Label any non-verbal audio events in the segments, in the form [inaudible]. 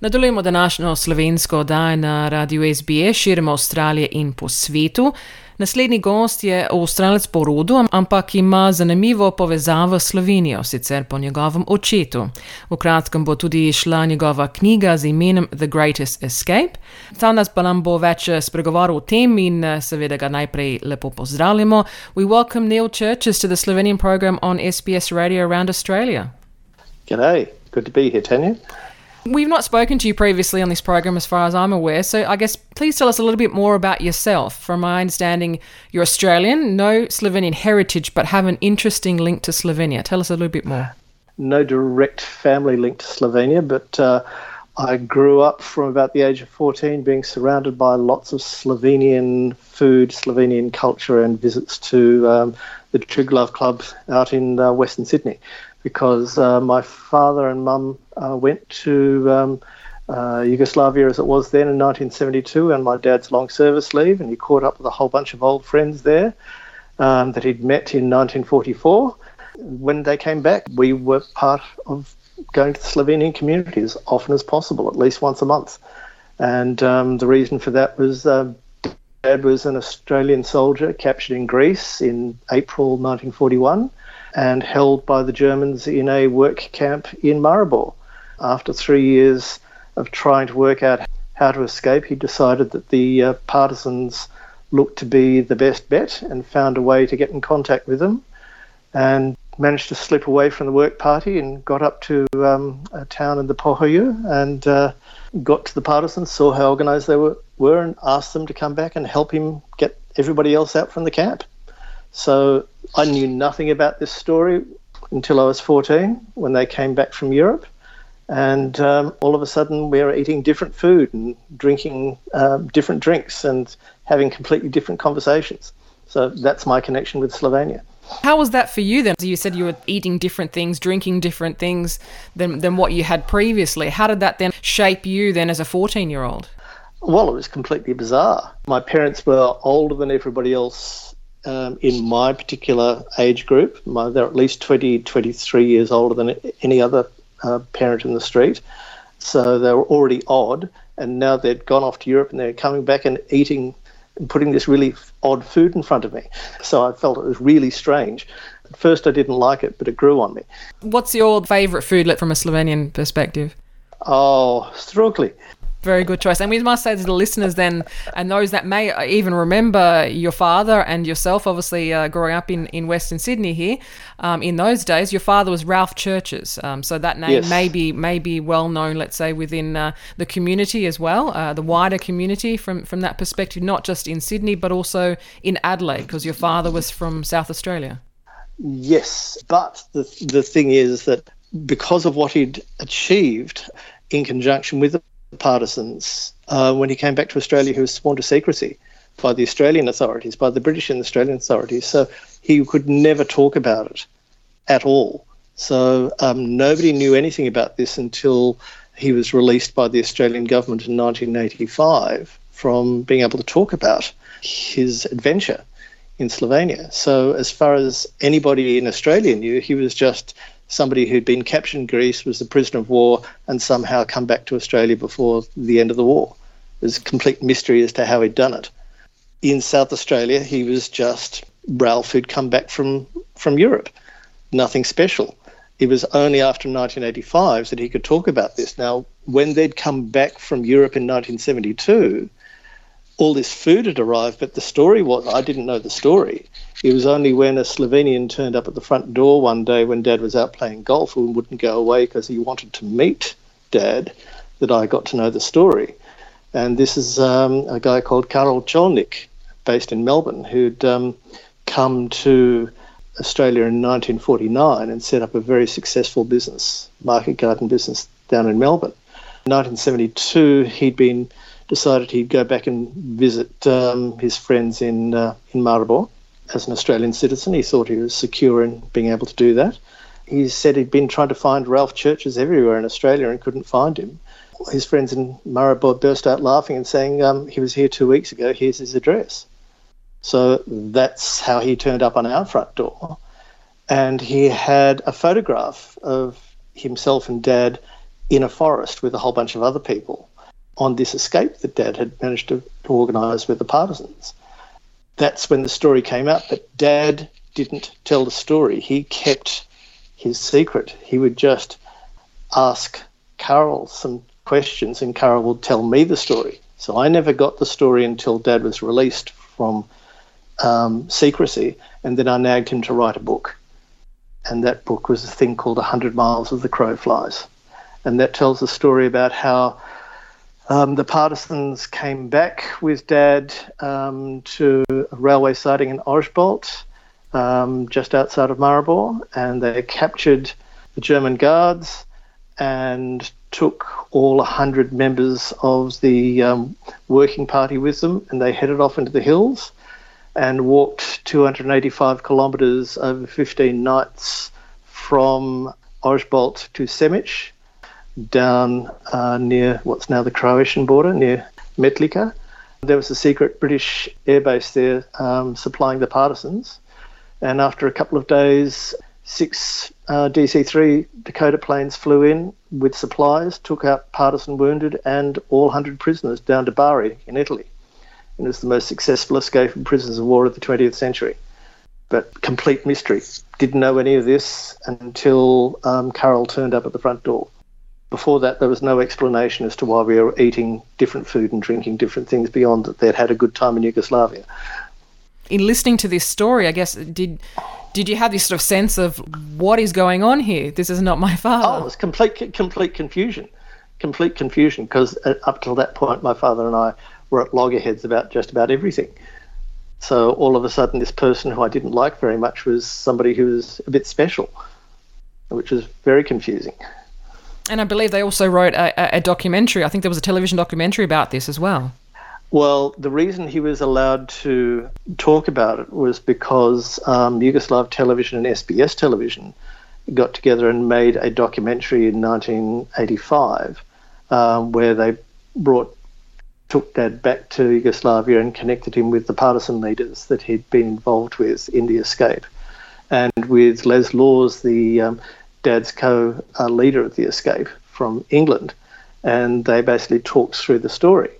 Nadaljujemo današnjo slovensko oddajo na radiju SBS širom Avstralije in po svetu. Naslednji gost je avstralec po rodu, ampak ima zanimivo povezavo s Slovenijo, sicer po njegovem očetu. V kratkem bo tudi šla njegova knjiga z imenom The Greatest Escape. Ta nas pa nam bo več spregovoril o tem in seveda ga najprej lepo pozdravljamo. We welcome Neil Churches to the Slovenian program on SBS Radio around Australia. G'day, good to be here, Tanya. We've not spoken to you previously on this program, as far as I'm aware, so I guess please tell us a little bit more about yourself. From my understanding, you're Australian, no Slovenian heritage, but have an interesting link to Slovenia. Tell us a little bit more. No direct family link to Slovenia, but uh, I grew up from about the age of 14 being surrounded by lots of Slovenian food, Slovenian culture, and visits to um, the Triglav Club out in uh, Western Sydney because uh, my father and mum uh, went to um, uh, Yugoslavia as it was then in 1972 and my dad's long service leave, and he caught up with a whole bunch of old friends there um, that he'd met in 1944. When they came back, we were part of going to the Slovenian community as often as possible, at least once a month. And um, the reason for that was uh, Dad was an Australian soldier captured in Greece in April 1941 and held by the Germans in a work camp in Maribor. After three years of trying to work out how to escape, he decided that the uh, partisans looked to be the best bet and found a way to get in contact with them and managed to slip away from the work party and got up to um, a town in the Pohorju and uh, got to the partisans, saw how organised they were, were, and asked them to come back and help him get everybody else out from the camp. So I knew nothing about this story until I was 14 when they came back from Europe. And um, all of a sudden, we were eating different food and drinking uh, different drinks and having completely different conversations. So that's my connection with Slovenia. How was that for you then? You said you were eating different things, drinking different things than, than what you had previously. How did that then shape you then as a 14 year old? Well, it was completely bizarre. My parents were older than everybody else um, in my particular age group. My, they're at least 20, 23 years older than any other uh, parent in the street. So they were already odd, and now they'd gone off to Europe and they're coming back and eating and putting this really odd food in front of me. So I felt it was really strange. At first, I didn't like it, but it grew on me. What's your favourite food from a Slovenian perspective? Oh, strugli. Very good choice. And we must say to the listeners then, and those that may even remember your father and yourself, obviously uh, growing up in, in Western Sydney here, um, in those days, your father was Ralph Churches. Um, so that name yes. may, be, may be well known, let's say, within uh, the community as well, uh, the wider community from, from that perspective, not just in Sydney, but also in Adelaide, because your father was from South Australia. Yes, but the, the thing is that because of what he'd achieved in conjunction with partisans. Uh, when he came back to Australia, he was sworn to secrecy by the Australian authorities, by the British and Australian authorities. So he could never talk about it at all. So um, nobody knew anything about this until he was released by the Australian government in 1985 from being able to talk about his adventure in Slovenia. So, as far as anybody in Australia knew, he was just somebody who'd been captured in Greece, was a prisoner of war, and somehow come back to Australia before the end of the war. There's a complete mystery as to how he'd done it. In South Australia, he was just Ralph who'd come back from, from Europe. Nothing special. It was only after 1985 that he could talk about this. Now, when they'd come back from Europe in 1972, all this food had arrived, but the story was I didn't know the story. It was only when a Slovenian turned up at the front door one day when Dad was out playing golf and wouldn't go away because he wanted to meet Dad that I got to know the story. And this is um, a guy called Karol Cholnik, based in Melbourne, who'd um, come to Australia in 1949 and set up a very successful business, market garden business down in Melbourne. In 1972, he'd been decided he'd go back and visit um, his friends in uh, in Maribor. As an Australian citizen, he thought he was secure in being able to do that. He said he'd been trying to find Ralph Churches everywhere in Australia and couldn't find him. his friends in Maribor burst out laughing and saying, um, he was here two weeks ago, here's his address. So that's how he turned up on our front door. And he had a photograph of himself and dad in a forest with a whole bunch of other people on this escape that dad had managed to, to organise with the partisans. That's when the story came out, but dad didn't tell the story. He kept his secret. He would just ask Karol some questions and Karol would tell me the story. So I never got the story until dad was released from um, secrecy, and then I nagged him to write a book. And that book was a thing called 100 Miles as the Crow Flies. And that tells the story about how um, the partisans came back with Dad um, to a railway siding in Ožbalt, um, just outside of Maribor, and they captured the German guards and took all 100 members of the um, working party with them, and they headed off into the hills and walked 285 kilometres over 15 nights from Ožbalt to Semič, down uh, near what's now the Croatian border, near Metlika. There was a secret British airbase there um, supplying the partisans. And after a couple of days, six uh, DC 3 Dakota planes flew in with supplies, took out partisan wounded and all 100 prisoners down to Bari in Italy and it was the most successful escape from prisoners of war of the 20th century. But complete mystery. Didn't know any of this until um, Karol turned up at the front door. Before that, there was no explanation as to why we were eating different food and drinking different things beyond that they'd had a good time in Yugoslavia. In listening to this story, I guess did did you have this sort of sense of what is going on here? This is not my father. Oh, it was complete complete confusion, complete confusion because uh, up till that point, my father and I were at loggerheads about just about everything. So all of a sudden, this person who I didn't like very much was somebody who was a bit special, which was very confusing. And I believe they also wrote a, a documentary. I think there was a television documentary about this as well. Well, the reason he was allowed to talk about it was because um, Yugoslav television and SBS television got together and made a documentary in 1985 um, where they brought took Dad back to Yugoslavia and connected him with the partisan leaders that he'd been involved with in the escape. And with Les Laws, the um, Dad's co leader of the escape from England, and they basically talked through the story.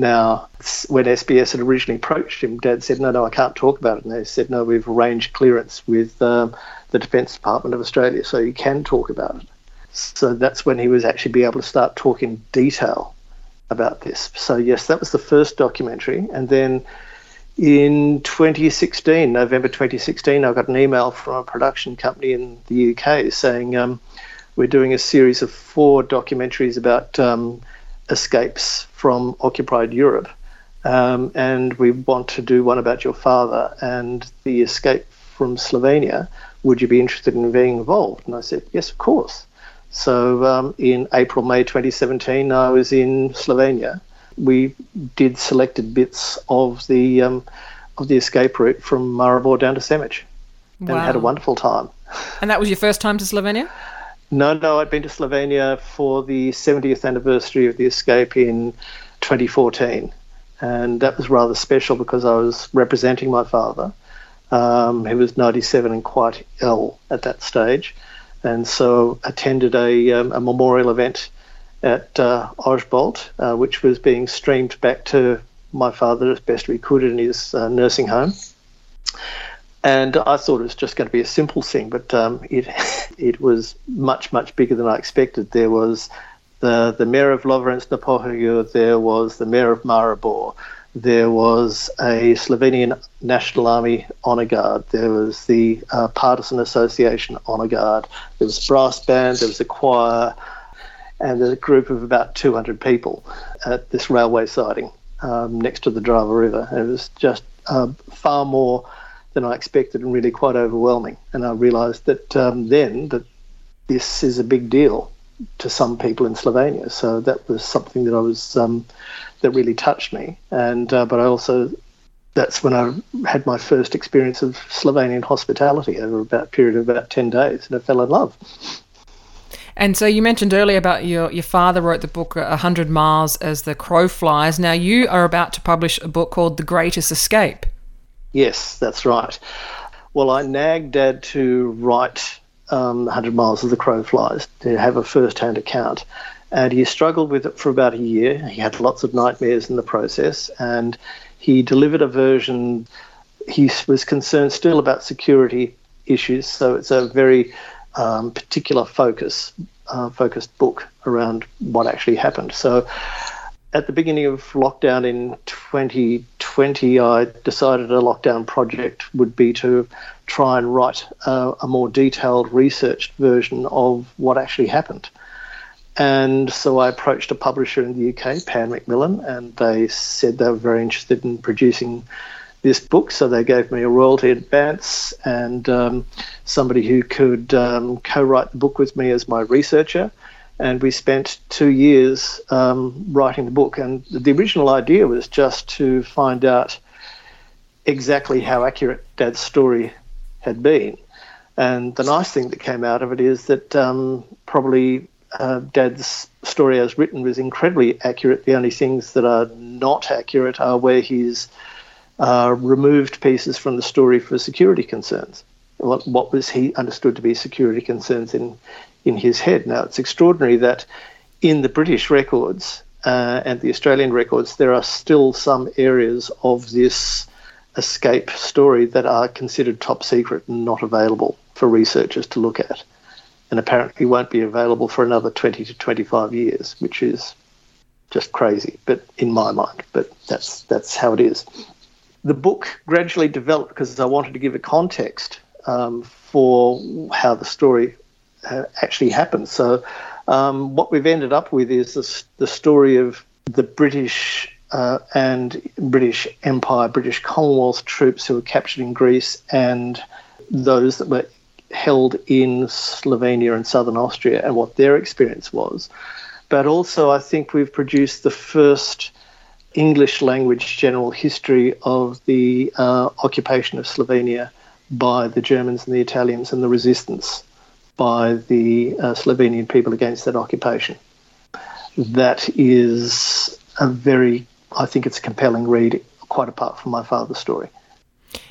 Now, when SBS had originally approached him, Dad said, No, no, I can't talk about it. And they said, No, we've arranged clearance with um, the Defence Department of Australia, so you can talk about it. So that's when he was actually be able to start talking detail about this. So, yes, that was the first documentary. And then in 2016, November 2016, I got an email from a production company in the UK saying um, we're doing a series of four documentaries about um, escapes from occupied Europe. Um, and we want to do one about your father and the escape from Slovenia. Would you be interested in being involved? And I said, yes, of course. So um, in April, May 2017, I was in Slovenia. We did selected bits of the um, of the escape route from Maribor down to Semič, wow. and had a wonderful time. And that was your first time to Slovenia? No, no, I'd been to Slovenia for the 70th anniversary of the escape in 2014, and that was rather special because I was representing my father, um, who was 97 and quite ill at that stage and so attended a, um, a memorial event at uh, uh, which was being streamed back to my father as best we could in his uh, nursing home. And I thought it was just going to be a simple thing, but um, it [laughs] it was much much bigger than I expected. There was the the mayor of Lovrenc na Pohorju, there was the mayor of Maribor, there was a Slovenian National Army Honour Guard. There was the uh, Partisan Association Honour Guard. There was a brass band. There was a choir, and a group of about 200 people at this railway siding um, next to the Drava River. And it was just uh, far more than I expected, and really quite overwhelming. And I realised that um, then that this is a big deal to some people in Slovenia. So that was something that I was um, that really touched me. And uh, but I also that's when I had my first experience of Slovenian hospitality over about a period of about ten days, and I fell in love. And so you mentioned earlier about your, your father wrote the book A Hundred Miles as the Crow Flies. Now you are about to publish a book called The Greatest Escape. Yes, that's right. Well, I nagged Dad to write um, 100 Miles as the Crow Flies, to have a first hand account. And he struggled with it for about a year. He had lots of nightmares in the process. And he delivered a version, he was concerned still about security issues. So it's a very um, particular focus, uh, focused book around what actually happened. So at the beginning of lockdown in 2020, I decided a lockdown project would be to try and write a, a more detailed, researched version of what actually happened. And so I approached a publisher in the UK, Pan Macmillan, and they said they were very interested in producing this book, so they gave me a royalty advance and um, somebody who could um, co-write the book with me as my researcher. And we spent two years um, writing the book. And the original idea was just to find out exactly how accurate Dad's story had been. And the nice thing that came out of it is that um, probably uh, Dad's story as written was incredibly accurate. The only things that are not accurate are where he's uh, removed pieces from the story for security concerns. What, what was he understood to be security concerns in, in his head? Now, it's extraordinary that in the British records uh, and the Australian records, there are still some areas of this escape story that are considered top secret and not available for researchers to look at. And apparently won't be available for another 20 to 25 years, which is just crazy, but in my mind, but that's that's how it is the book gradually developed because I wanted to give a context um, for how the story uh, actually happened. So, um, what we've ended up with is this, the story of the British uh, and British Empire, British Commonwealth troops who were captured in Greece, and those that were held in Slovenia and southern Austria, and what their experience was. But also, I think we've produced the first English language general history of the uh, occupation of Slovenia by the Germans and the Italians and the resistance by the uh, Slovenian people against that occupation. That is a very, I think it's a compelling read, quite apart from my father's story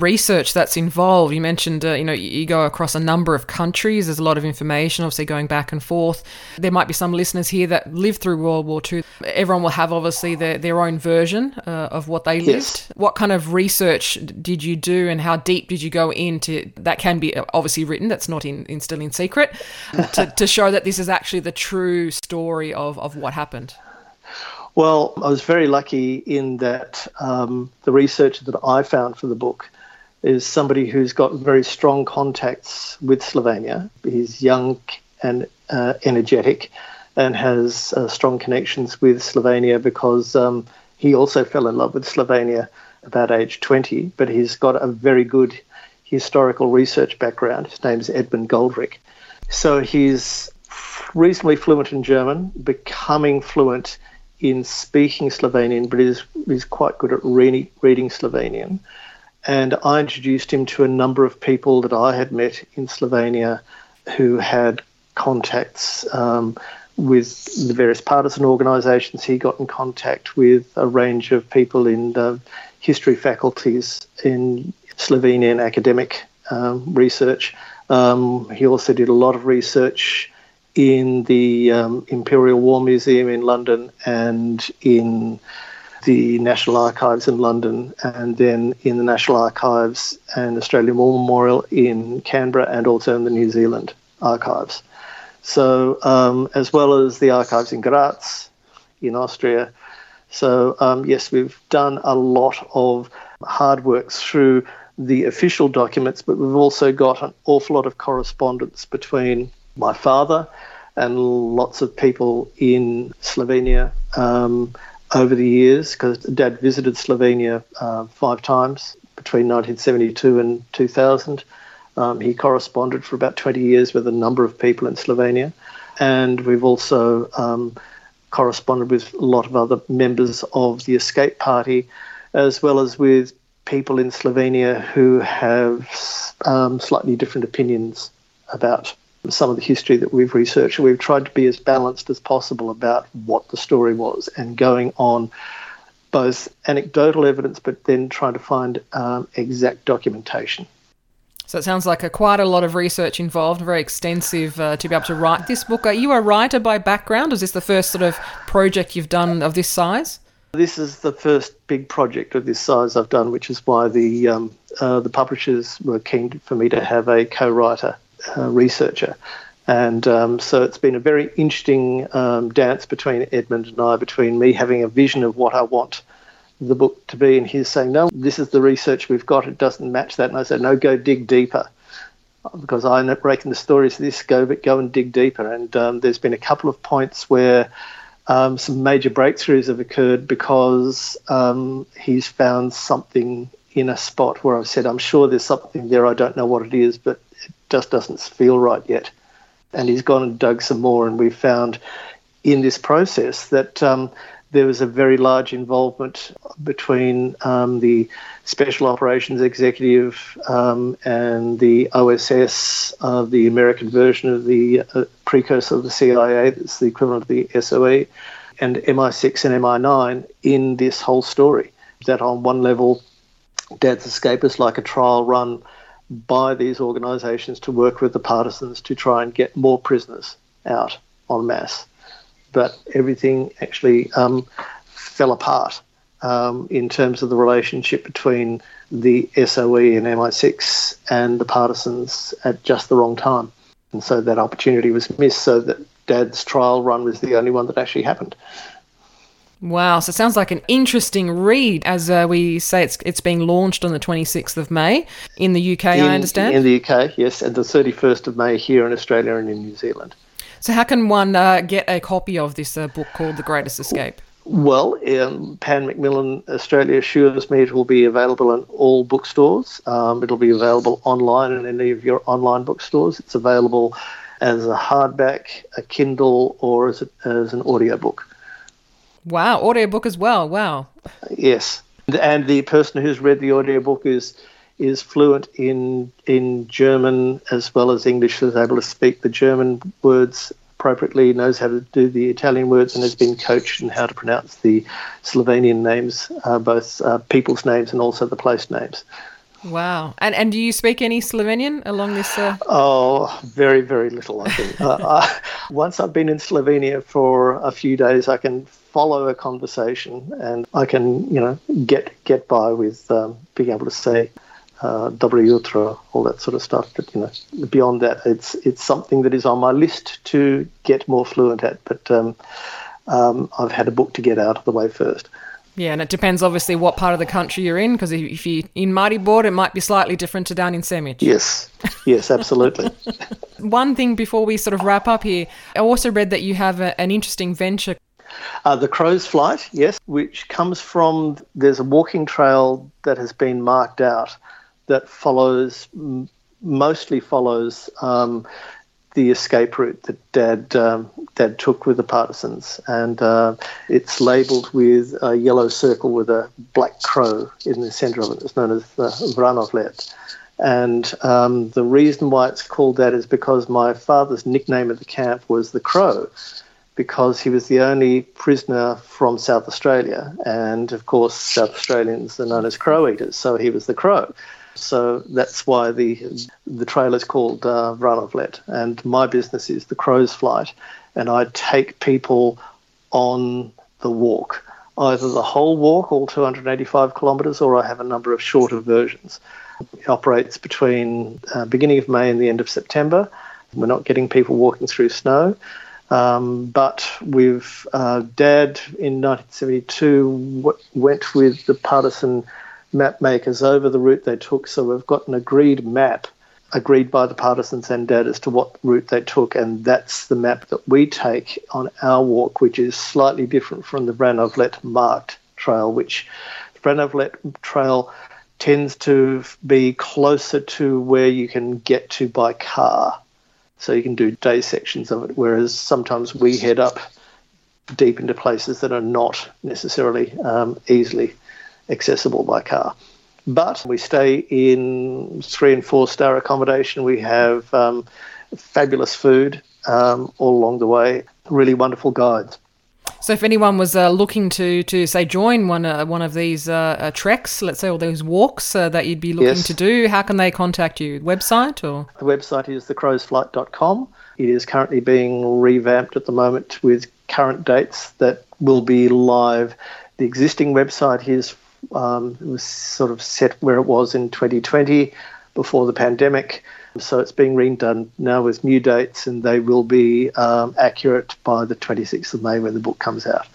research that's involved. You mentioned, uh, you know, you go across a number of countries. There's a lot of information, obviously, going back and forth. There might be some listeners here that lived through World War II. Everyone will have, obviously, their, their own version uh, of what they lived. Yes. What kind of research did you do and how deep did you go into that? Can be uh, obviously written, that's not in, in still in secret, [laughs] to, to show that this is actually the true story of, of what happened. Well, I was very lucky in that um, the research that I found for the book is somebody who's got very strong contacts with Slovenia. He's young and uh, energetic and has uh, strong connections with Slovenia because um, he also fell in love with Slovenia about age 20, but he's got a very good historical research background. His name's Edmund Goldrick. So he's reasonably fluent in German, becoming fluent in speaking Slovenian, but is, is quite good at reading, reading Slovenian. And I introduced him to a number of people that I had met in Slovenia who had contacts um, with the various partisan organisations. He got in contact with a range of people in the history faculties in Slovenian academic um, research. Um, he also did a lot of research in the um, Imperial War Museum in London and in the National Archives in London and then in the National Archives and Australian War Memorial in Canberra and also in the New Zealand Archives. So, um, as well as the archives in Graz in Austria. So, um, yes, we've done a lot of hard work through the official documents, but we've also got an awful lot of correspondence between my father and lots of people in Slovenia um, over the years because Dad visited Slovenia uh, five times between 1972 and 2000. Um, he corresponded for about 20 years with a number of people in Slovenia. And we've also um, corresponded with a lot of other members of the Escape Party, as well as with people in Slovenia who have um, slightly different opinions about some of the history that we've researched. We've tried to be as balanced as possible about what the story was and going on both anecdotal evidence but then trying to find um, exact documentation. So it sounds like a, quite a lot of research involved, very extensive uh, to be able to write this book. Are you a writer by background? Is this the first sort of project you've done of this size? This is the first big project of this size I've done, which is why the um, uh, the publishers were keen for me to have a co-writer uh, researcher. And um, so it's been a very interesting um, dance between Edmund and I, between me having a vision of what I want the book to be, and he's saying, No, this is the research we've got, it doesn't match that. And I said, No, go dig deeper. Because I end up breaking the stories this, go, but go and dig deeper. And um, there's been a couple of points where um, some major breakthroughs have occurred because um, he's found something in a spot where I've said, I'm sure there's something there, I don't know what it is, but just doesn't feel right yet and he's gone and dug some more, and we found in this process that um, there was a very large involvement between um, the Special Operations Executive um, and the OSS, uh, the American version of the uh, precursor of the CIA, that's the equivalent of the SOE, and MI6 and MI9 in this whole story. That on one level, Dad's Escape is like a trial run by these organisations to work with the partisans to try and get more prisoners out en masse. But everything actually um, fell apart um, in terms of the relationship between the SOE and MI6 and the partisans at just the wrong time. And so that opportunity was missed, so that Dad's trial run was the only one that actually happened. Wow, so it sounds like an interesting read. As uh, we say, it's it's being launched on the 26th of May in the UK, in, I understand. In the UK, yes, and the 31st of May here in Australia and in New Zealand. So, how can one uh, get a copy of this uh, book called The Greatest Escape? Well, um, Pan Macmillan Australia assures me it will be available in all bookstores. Um, it'll be available online in any of your online bookstores. It's available as a hardback, a Kindle, or as, a, as an audiobook. Wow, audiobook as well. Wow. Yes. And the person who's read the audiobook is is fluent in in German as well as English, is able to speak the German words appropriately, knows how to do the Italian words, and has been coached in how to pronounce the Slovenian names, uh, both uh, people's names and also the place names. Wow. And and do you speak any Slovenian along this? Uh... Oh, very, very little, I think. uh, uh, [laughs] once I've been in Slovenia for a few days, I can follow a conversation and I can, you know, get get by with um, being able to say uh, jutro, all that sort of stuff. But, you know, beyond that, it's, it's something that is on my list to get more fluent at. But um, um, I've had a book to get out of the way first. Yeah, and it depends obviously what part of the country you're in, because if you're in Maribor, it might be slightly different to down in Semič. Yes, yes, absolutely. [laughs] One thing before we sort of wrap up here, I also read that you have a, an interesting venture. Uh, the Crow's Flight, yes, which comes from there's a walking trail that has been marked out that follows, mostly follows um, the escape route that Dad um, Dad took with the partisans, and uh, it's labelled with a yellow circle with a black crow in the centre of it. It's known as the Vranovlet. And um, the reason why it's called that is because my father's nickname at the camp was the Crow, because he was the only prisoner from South Australia, and of course South Australians are known as crow eaters, so he was the Crow. So that's why the the trail is called uh, Vranovlet. And my business is the Crow's Flight, and I take people on the walk, either the whole walk, all 285 kilometres, or I have a number of shorter versions. It operates between uh, beginning of May and the end of September. We're not getting people walking through snow. Um, but with uh, Dad in 1972 w- went with the partisan map makers over the route they took. So we've got an agreed map, agreed by the partisans and dad as to what route they took, and that's the map that we take on our walk, which is slightly different from the Vranovlet marked trail, which the Vranovlet trail tends to be closer to where you can get to by car. So you can do day sections of it, whereas sometimes we head up deep into places that are not necessarily um, easily accessible by car. But we stay in three and four star accommodation. We have um, fabulous food um, all along the way, really wonderful guides. So, if anyone was uh, looking to, to say join one uh, one of these uh, uh treks, let's say, all those walks uh, that you'd be looking yes. to do, how can they contact you? Website or the website is thecrowsflight.com. It is currently being revamped at the moment with current dates that will be live. The existing website is um, was sort of set where it was in 2020 before the pandemic. So it's being redone now with new dates, and they will be um, accurate by the 26th of May when the book comes out.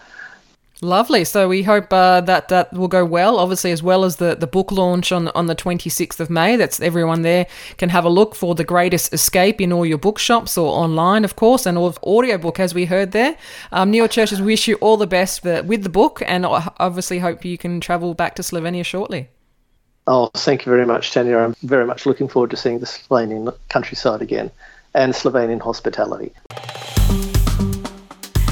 Lovely. So we hope uh, that that will go well. Obviously, as well as the, the book launch on on the 26th of May. That's everyone there can have a look for the Greatest Escape in all your bookshops or online, of course, and all audiobook as we heard there. Um, Neil Churches wish you all the best with the book, and obviously hope you can travel back to Slovenia shortly. Oh, thank you very much, Tanya. I'm very much looking forward to seeing the Slovenian countryside again and Slovenian hospitality.